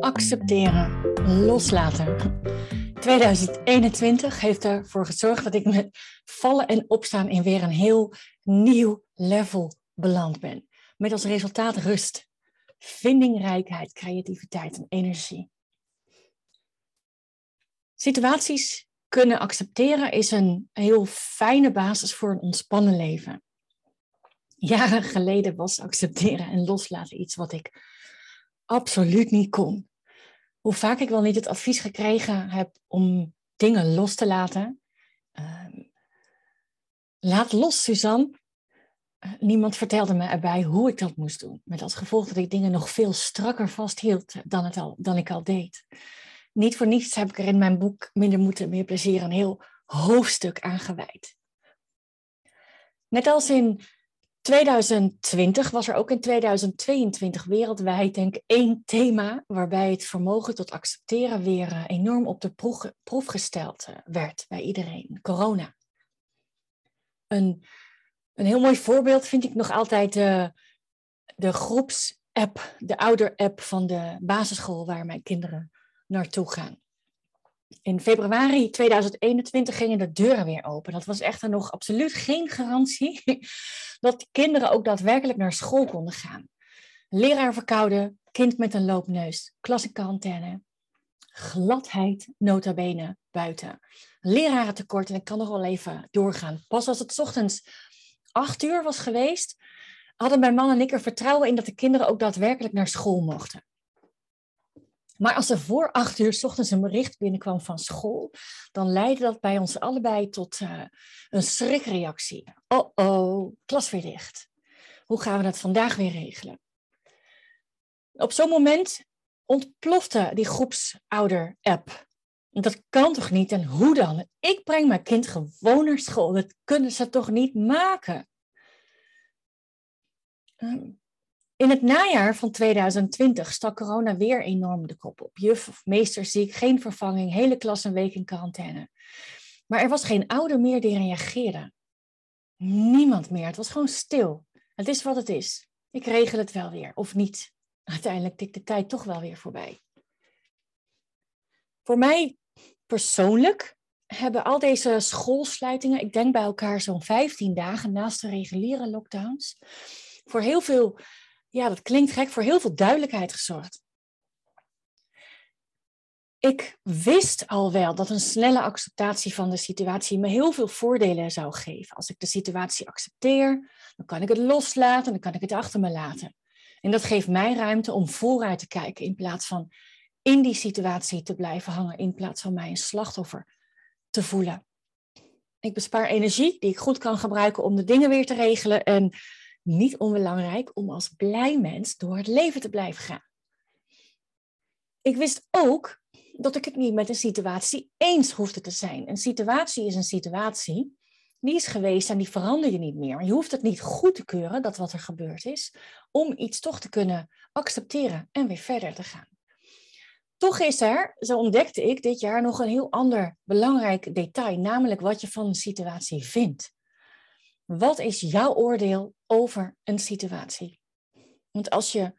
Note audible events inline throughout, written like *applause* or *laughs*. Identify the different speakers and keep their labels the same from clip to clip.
Speaker 1: Accepteren, loslaten. 2021 heeft ervoor gezorgd dat ik met vallen en opstaan in weer een heel nieuw level beland ben. Met als resultaat rust, vindingrijkheid, creativiteit en energie. Situaties kunnen accepteren is een heel fijne basis voor een ontspannen leven. Jaren geleden was accepteren en loslaten iets wat ik absoluut niet kon. Hoe vaak ik wel niet het advies gekregen heb om dingen los te laten. Ehm, laat los, Suzanne. Eh, niemand vertelde me erbij hoe ik dat moest doen. Met als gevolg dat ik dingen nog veel strakker vasthield dan, het al, dan ik al deed. Niet voor niets heb ik er in mijn boek Minder Moeten, Meer Plezier een heel hoofdstuk aan gewijd. Net als in 2020 was er ook in 2022 wereldwijd, denk ik, één thema waarbij het vermogen tot accepteren weer eh, enorm op de proef, gesteld eh, werd bij iedereen. Corona. Een, een heel mooi voorbeeld vind ik nog altijd de, de groepsapp, de ouder-app van de basisschool waar mijn kinderen naartoe gaan. In februari 2021 gingen de deuren weer open. Dat was echter nog absoluut geen garantie *laughs* dat kinderen ook daadwerkelijk naar school konden gaan. Leraar verkouden, kind met een loopneus, klas in quarantaine, gladheid nota bene buiten. Leraren tekort en ik kan nog wel even doorgaan. Pas als het ochtends acht uur was geweest, hadden mijn man en ik er vertrouwen in dat de kinderen ook daadwerkelijk naar school mochten. Maar als er voor acht uur s ochtends een bericht binnenkwam van school, dan leidde dat bij ons allebei tot uh, een schrikreactie. Oh oh, klas weer dicht. Hoe gaan we dat vandaag weer regelen? Op zo'n moment ontplofte die groepsouder-app. Dat kan toch niet en hoe dan? Ik breng mijn kind gewoon naar school. Dat kunnen ze toch niet maken? Um, in het najaar van 2020 stak corona weer enorm de kop op. Juf of meester ziek, geen vervanging, hele klas een week in quarantaine. Maar er was geen ouder meer die reageerde. Niemand meer. Het was gewoon stil. Het is wat het is. Ik regel het wel weer, of niet. Uiteindelijk tikt de tijd toch wel weer voorbij. Voor mij persoonlijk hebben al deze schoolsluitingen, ik denk bij elkaar zo'n 15 dagen naast de reguliere lockdowns, voor heel veel ja, dat klinkt gek, voor heel veel duidelijkheid gezorgd. Ik wist al wel dat een snelle acceptatie van de situatie me heel veel voordelen zou geven. Als ik de situatie accepteer, dan kan ik het loslaten, dan kan ik het achter me laten. En dat geeft mij ruimte om vooruit te kijken in plaats van in die situatie te blijven hangen, in plaats van mij een slachtoffer te voelen. Ik bespaar energie die ik goed kan gebruiken om de dingen weer te regelen en niet onbelangrijk om als blij mens door het leven te blijven gaan. Ik wist ook dat ik het niet met een situatie eens hoefde te zijn. Een situatie is een situatie, die is geweest en die verander je niet meer. Je hoeft het niet goed te keuren, dat wat er gebeurd is, om iets toch te kunnen accepteren en weer verder te gaan. Toch is er, zo ontdekte ik dit jaar, nog een heel ander belangrijk detail, namelijk wat je van een situatie vindt. Wat is jouw oordeel over een situatie? Want als je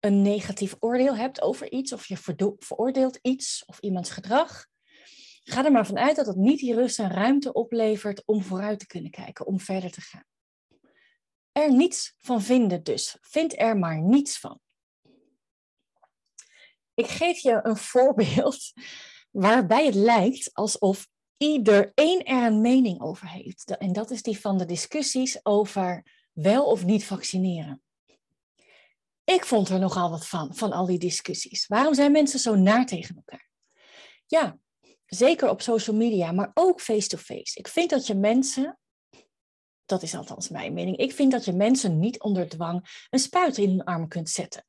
Speaker 1: een negatief oordeel hebt over iets, of je veroordeelt iets of iemands gedrag, ga er maar vanuit dat het niet die rust en ruimte oplevert om vooruit te kunnen kijken, om verder te gaan. Er niets van vinden dus. Vind er maar niets van. Ik geef je een *laughs* voorbeeld waarbij het lijkt alsof iedereen er een mening over heeft. En dat is die van de discussies over wel of niet vaccineren. Ik vond er nogal wat van, van al die discussies. Waarom zijn mensen zo naar tegen elkaar? Ja, zeker op social media, maar ook face-to-face. Ik vind dat je mensen, dat is althans mijn mening, ik vind dat je mensen niet onder dwang een spuit in hun arm kunt zetten.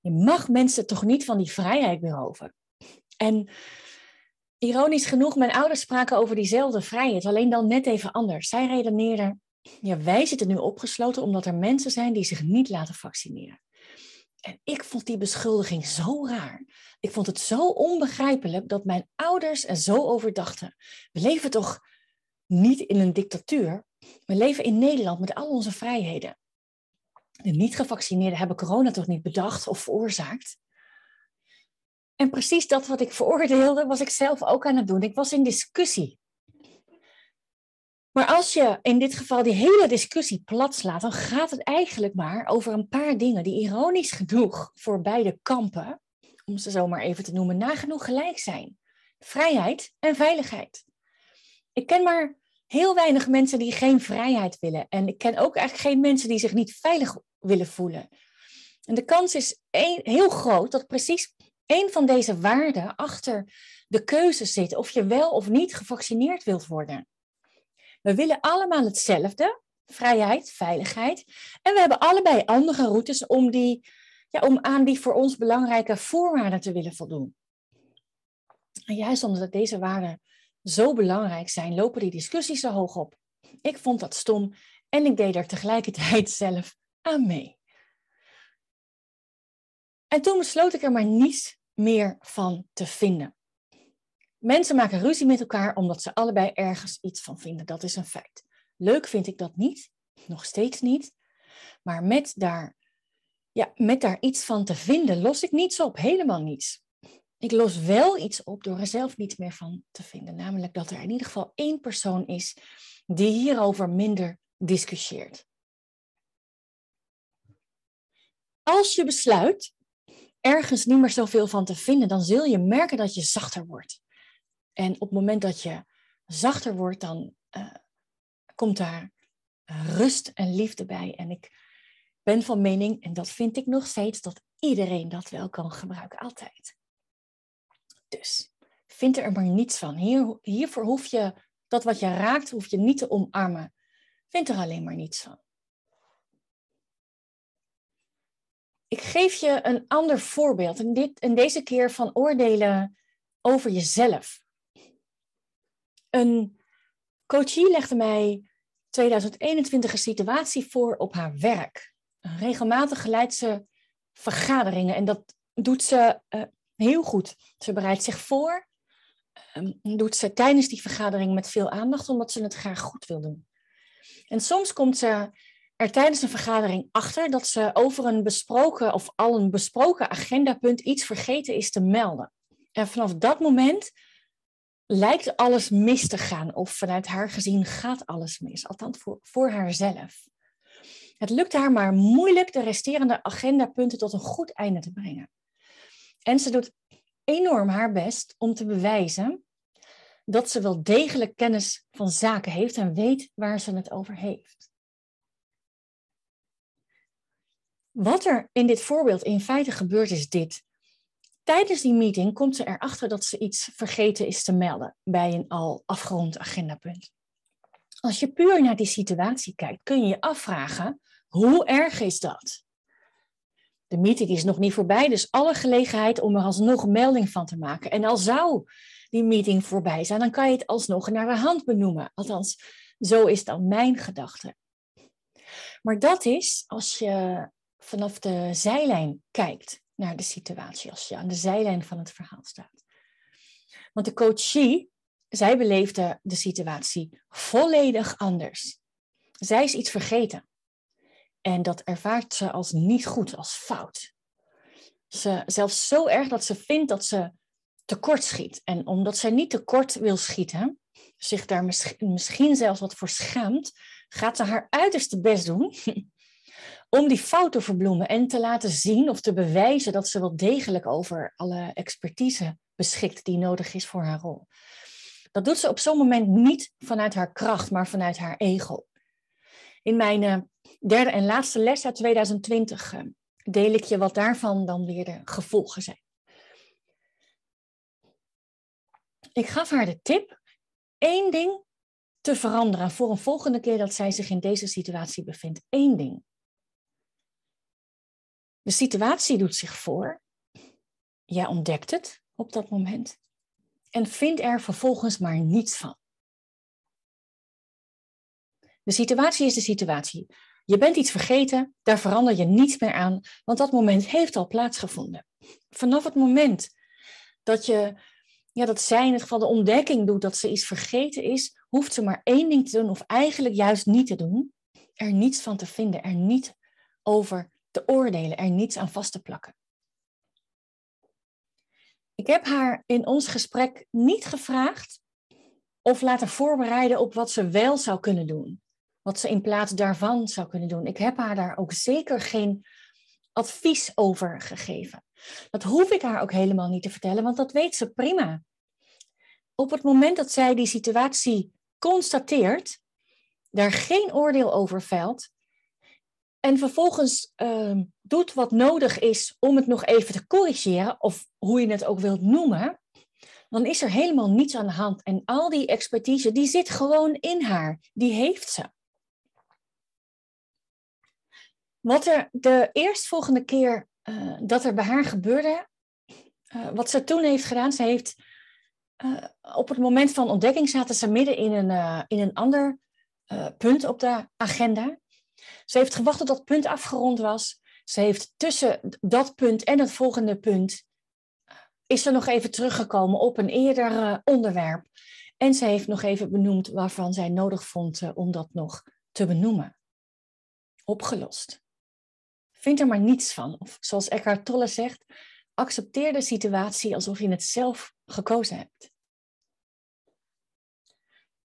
Speaker 1: Je mag mensen toch niet van die vrijheid beroven. En ironisch genoeg, mijn ouders spraken over diezelfde vrijheid, alleen dan net even anders. Zij redeneerden, ja, wij zitten nu opgesloten omdat er mensen zijn die zich niet laten vaccineren. En ik vond die beschuldiging zo raar. Ik vond het zo onbegrijpelijk dat mijn ouders er zo over dachten. We leven toch niet in een dictatuur. We leven in Nederland met al onze vrijheden. De niet-gevaccineerden hebben corona toch niet bedacht of veroorzaakt? En precies dat wat ik veroordeelde, was ik zelf ook aan het doen. Ik was in discussie. Maar als je in dit geval die hele discussie plat slaat, dan gaat het eigenlijk maar over een paar dingen die ironisch genoeg voor beide kampen, om ze zo maar even te noemen, nagenoeg gelijk zijn. Vrijheid en veiligheid. Ik ken maar heel weinig mensen die geen vrijheid willen. En ik ken ook eigenlijk geen mensen die zich niet veilig willen voelen. En de kans is heel groot dat precies een van deze waarden achter de keuze zit of je wel of niet gevaccineerd wilt worden. We willen allemaal hetzelfde, vrijheid, veiligheid. En we hebben allebei andere routes om, die, ja, om aan die voor ons belangrijke voorwaarden te willen voldoen. En juist omdat deze waarden zo belangrijk zijn, lopen die discussies zo hoog op. Ik vond dat stom en ik deed er tegelijkertijd *laughs* zelf aan mee. En toen besloot ik er maar niets meer van te vinden. Mensen maken ruzie met elkaar omdat ze allebei ergens iets van vinden. Dat is een feit. Leuk vind ik dat niet, nog steeds niet. Maar met daar, ja, met daar iets van te vinden, los ik niets op, helemaal niets. Ik los wel iets op door er zelf niets meer van te vinden. Namelijk dat er in ieder geval één persoon is die hierover minder discussieert. Als je besluit ergens niet meer zoveel van te vinden, dan zul je merken dat je zachter wordt. En op het moment dat je zachter wordt, dan uh, komt daar rust en liefde bij. En ik ben van mening, en dat vind ik nog steeds, dat iedereen dat wel kan gebruiken, altijd. Dus vind er maar niets van. Hier, hiervoor hoef je dat wat je raakt, hoef je niet te omarmen. Vind er alleen maar niets van. Ik geef je een ander voorbeeld. En, dit, en deze keer van oordelen over jezelf. Een coachie legde mij 2021 een situatie voor op haar werk. Regelmatig geleidt ze vergaderingen en dat doet ze uh, heel goed. Ze bereidt zich voor, um, doet ze tijdens die vergadering met veel aandacht, omdat ze het graag goed wil doen. En soms komt ze er tijdens een vergadering achter dat ze over een besproken of al een besproken agendapunt iets vergeten is te melden. En vanaf dat moment lijkt alles mis te gaan, of vanuit haar gezien gaat alles mis, althans voor, voor haarzelf. Het lukt haar maar moeilijk de resterende agendapunten tot een goed einde te brengen. En ze doet enorm haar best om te bewijzen dat ze wel degelijk kennis van zaken heeft en weet waar ze het over heeft. Wat er in dit voorbeeld in feite gebeurt is dit. Tijdens die meeting komt ze erachter dat ze iets vergeten is te melden bij een al afgerond agendapunt. Als je puur naar die situatie kijkt, kun je je afvragen, hoe erg is dat? De meeting is nog niet voorbij, dus alle gelegenheid om er alsnog melding van te maken. En al zou die meeting voorbij zijn, dan kan je het alsnog naar de hand benoemen. Althans, zo is dan mijn gedachte. Maar dat is als je vanaf de zijlijn kijkt naar de situatie, als je aan de zijlijn van het verhaal staat. Want de coachie, zij beleefde de situatie volledig anders. Zij is iets vergeten. En dat ervaart ze als niet goed, als fout. Ze, zelfs zo erg dat ze vindt dat ze tekort schiet. En omdat zij niet tekort wil schieten, zich daar misschien, misschien zelfs wat voor schaamt, gaat ze haar uiterste best doen om die fout te verbloemen en te laten zien of te bewijzen dat ze wel degelijk over alle expertise beschikt die nodig is voor haar rol. Dat doet ze op zo'n moment niet vanuit haar kracht, maar vanuit haar ego. In mijn uh, derde en laatste les uit 2020 uh, deel ik je wat daarvan dan weer de gevolgen zijn. Ik gaf haar de tip één ding te veranderen voor een volgende keer dat zij zich in deze situatie bevindt. Eén ding. De situatie doet zich voor. Jij ontdekt het op dat moment. En vindt er vervolgens maar niets van. De situatie is de situatie. Je bent iets vergeten, daar verander je niets meer aan, want dat moment heeft al plaatsgevonden. Vanaf het moment dat je ja, dat zij in het geval de ontdekking doet dat ze iets vergeten is, hoeft ze maar één ding te doen, of eigenlijk juist niet te doen. Er niets van te vinden, er niet over te oordelen, er niets aan vast te plakken. Ik heb haar in ons gesprek niet gevraagd of laten voorbereiden op wat ze wel zou kunnen doen. Wat ze in plaats daarvan zou kunnen doen. Ik heb haar daar ook zeker geen advies over gegeven. Dat hoef ik haar ook helemaal niet te vertellen, want dat weet ze prima. Op het moment dat zij die situatie constateert, daar geen oordeel over velt en vervolgens uh, doet wat nodig is om het nog even te corrigeren, of hoe je het ook wilt noemen, dan is er helemaal niets aan de hand. En al die expertise, die zit gewoon in haar. Die heeft ze. Wat er de eerstvolgende keer uh, dat er bij haar gebeurde, uh, wat ze toen heeft gedaan, ze heeft uh, op het moment van ontdekking zaten ze midden in een, in een ander punt op de agenda. Ze heeft gewacht tot dat punt afgerond was. Ze heeft tussen dat punt en het volgende punt is ze nog even teruggekomen op een eerder onderwerp. En ze heeft nog even benoemd waarvan zij nodig vond om dat nog te benoemen. Opgelost. Vind er maar niets van. Of zoals Eckhart Tolle zegt, accepteer de situatie alsof je het zelf gekozen hebt.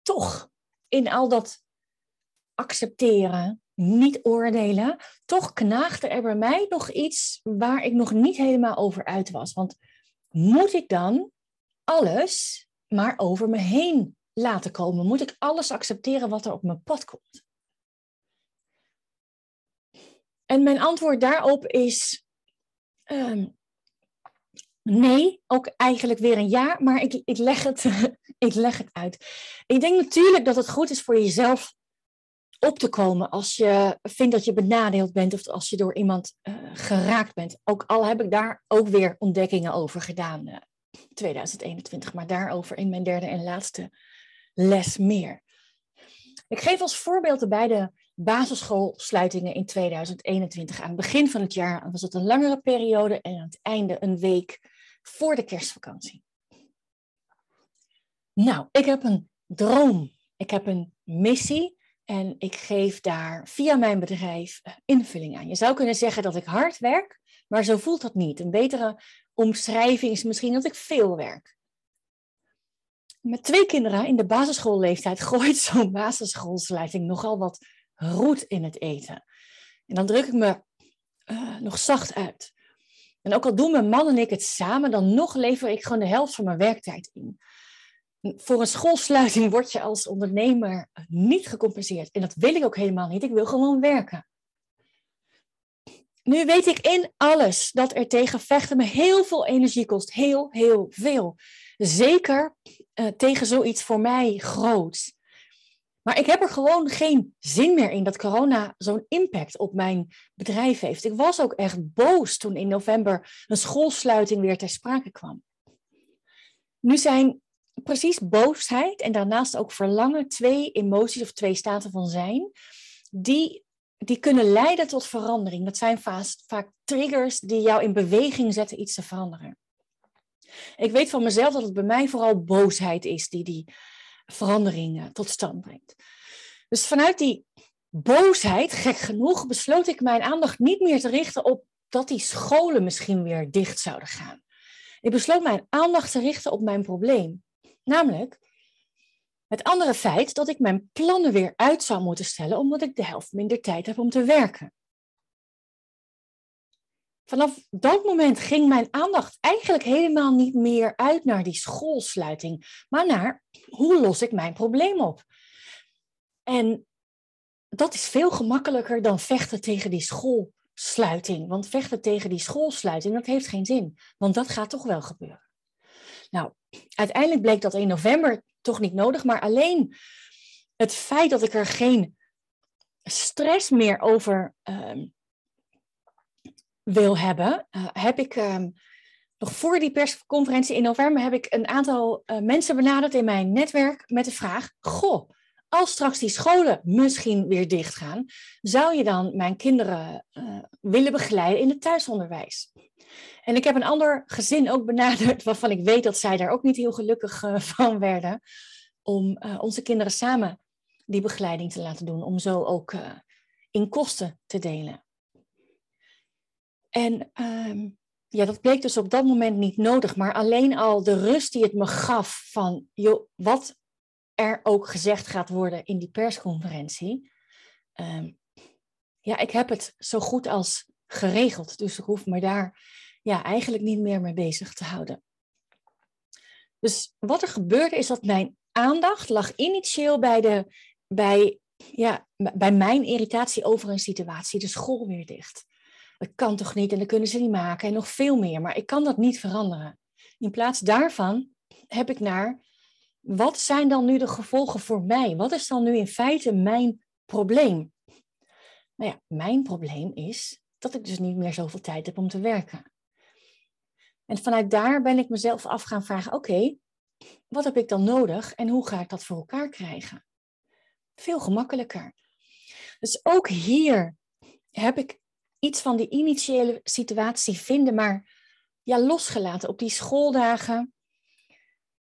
Speaker 1: Toch, in al dat accepteren, niet oordelen, toch knaagde er bij mij nog iets waar ik nog niet helemaal over uit was. Want moet ik dan alles maar over me heen laten komen? Moet ik alles accepteren wat er op mijn pad komt? En mijn antwoord daarop is ehm, nee, ook eigenlijk weer een ja, maar ik, ik, leg het, *laughs* ik leg het uit. Ik denk natuurlijk dat het goed is voor jezelf op te komen als je vindt dat je benadeeld bent of als je door iemand uh, geraakt bent. Ook al heb ik daar ook weer ontdekkingen over gedaan, uh, 2021, maar daarover in mijn derde en laatste les meer. Ik geef als voorbeeld de beide basisschoolsluitingen in 2021. Aan het begin van het jaar was het een langere periode en aan het einde een week voor de kerstvakantie. Nou, ik heb een droom. Ik heb een missie en ik geef daar via mijn bedrijf eh, invulling aan. Je zou kunnen zeggen dat ik hard werk, maar zo voelt dat niet. Een betere omschrijving is misschien dat ik veel werk. Met twee kinderen in de basisschoolleeftijd *laughs* gooit zo'n basisschoolsluiting nogal wat roet in het eten. En dan druk ik me uh, nog zacht uit. En ook al doen mijn man en ik het samen, dan nog lever ik gewoon de helft van mijn werktijd in. Voor een schoolsluiting word je als ondernemer niet gecompenseerd. En dat wil ik ook helemaal niet. Ik wil gewoon werken. Nu weet ik in alles dat er tegen vechten me heel veel energie kost. Heel, heel veel. Zeker uh, tegen zoiets voor mij groots. Maar ik heb er gewoon geen zin meer in dat corona zo'n impact op mijn bedrijf heeft. Ik was ook echt boos toen in november een schoolsluiting weer ter sprake kwam. Nu zijn precies boosheid en daarnaast ook verlangen twee emoties of twee staten van zijn, die, die kunnen leiden tot verandering. Dat zijn vaak, triggers die jou in beweging zetten iets te veranderen. Ik weet van mezelf dat het bij mij vooral boosheid is die die veranderingen tot stand brengt. Dus vanuit die boosheid, gek genoeg, besloot ik mijn aandacht niet meer te richten op dat die scholen misschien weer dicht zouden gaan. Ik besloot mijn aandacht te richten op mijn probleem. Namelijk het andere feit dat ik mijn plannen weer uit zou moeten stellen omdat ik de helft minder tijd heb om te werken. Vanaf dat moment ging mijn aandacht eigenlijk helemaal niet meer uit naar die schoolsluiting, maar naar hoe los ik mijn probleem op. En dat is veel gemakkelijker dan vechten tegen die schoolsluiting. Want vechten tegen die schoolsluiting, dat heeft geen zin. Want dat gaat toch wel gebeuren. Nou, uiteindelijk bleek dat in november toch niet nodig, maar alleen het feit dat ik er geen stress meer over uh, wil hebben, uh, heb ik um, nog voor die persconferentie in november heb ik een aantal uh, mensen benaderd in mijn netwerk met de vraag: Goh, als straks die scholen misschien weer dichtgaan, zou je dan mijn kinderen uh, willen begeleiden in het thuisonderwijs? En ik heb een ander gezin ook benaderd, *laughs* waarvan ik weet dat zij daar ook niet heel gelukkig uh, van werden, om uh, onze kinderen samen die begeleiding te laten doen, om zo ook in kosten te delen. En ehm, ja, dat bleek dus op dat moment niet nodig, maar alleen al de rust die het me gaf van, joh, wat er ook gezegd gaat worden in die persconferentie. Um, ja, ik heb het zo goed als geregeld, dus ik hoef me daar ja, eigenlijk niet meer mee bezig te houden. Dus wat er gebeurde is dat mijn aandacht lag initieel bij, de, bij, ja, bij mijn irritatie over een situatie, de school weer dicht. Dat kan toch niet en dat kunnen ze niet maken en nog veel meer, maar ik kan dat niet veranderen. In plaats daarvan heb ik naar, wat zijn dan nu de gevolgen voor mij? Wat is dan nu in feite mijn probleem? Nou ja, mijn probleem is dat ik dus niet meer zoveel tijd heb om te werken. En vanuit daar ben ik mezelf af gaan vragen: oké, wat heb ik dan nodig en hoe ga ik dat voor elkaar krijgen? Veel gemakkelijker. Dus ook hier heb ik iets van die initiële situatie vinden, maar ja, losgelaten op die schooldagen.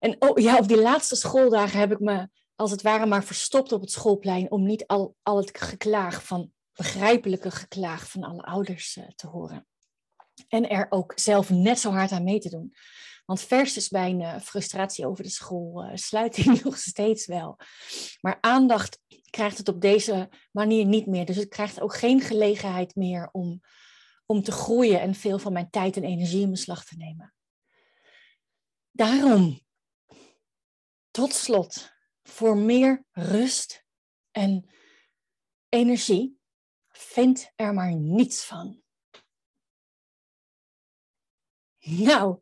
Speaker 1: En oh, ja, op die laatste schooldagen heb ik me als het ware maar verstopt op het schoolplein om niet al, al het geklaag van begrijpelijke geklaag van alle ouders uh, te horen. En er ook zelf net zo hard aan mee te doen. Want vers is mijn uh, frustratie over de schoolsluiting uh, *laughs* nog steeds wel. Maar aandacht krijgt het op deze manier niet meer. Dus het krijgt ook geen gelegenheid meer om, om te groeien en veel van mijn tijd en energie in beslag te nemen. Daarom, tot slot, voor meer rust en energie, vind er maar niets van. Nou,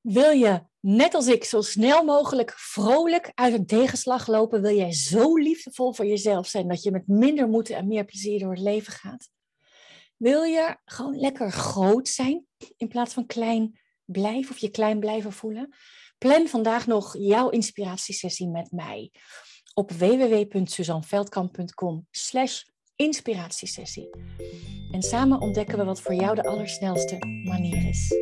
Speaker 1: wil je net als ik zo snel mogelijk vrolijk uit een tegenslag lopen? Wil jij zo liefdevol voor jezelf zijn dat je met minder moeite en meer plezier door het leven gaat? Wil je gewoon lekker groot zijn in plaats van klein blijven of je klein blijven voelen? Plan vandaag nog jouw inspiratiesessie met mij op www.suzanveldkamp.com slash inspiratiesessie. En samen ontdekken we wat voor jou de allersnelste manier is.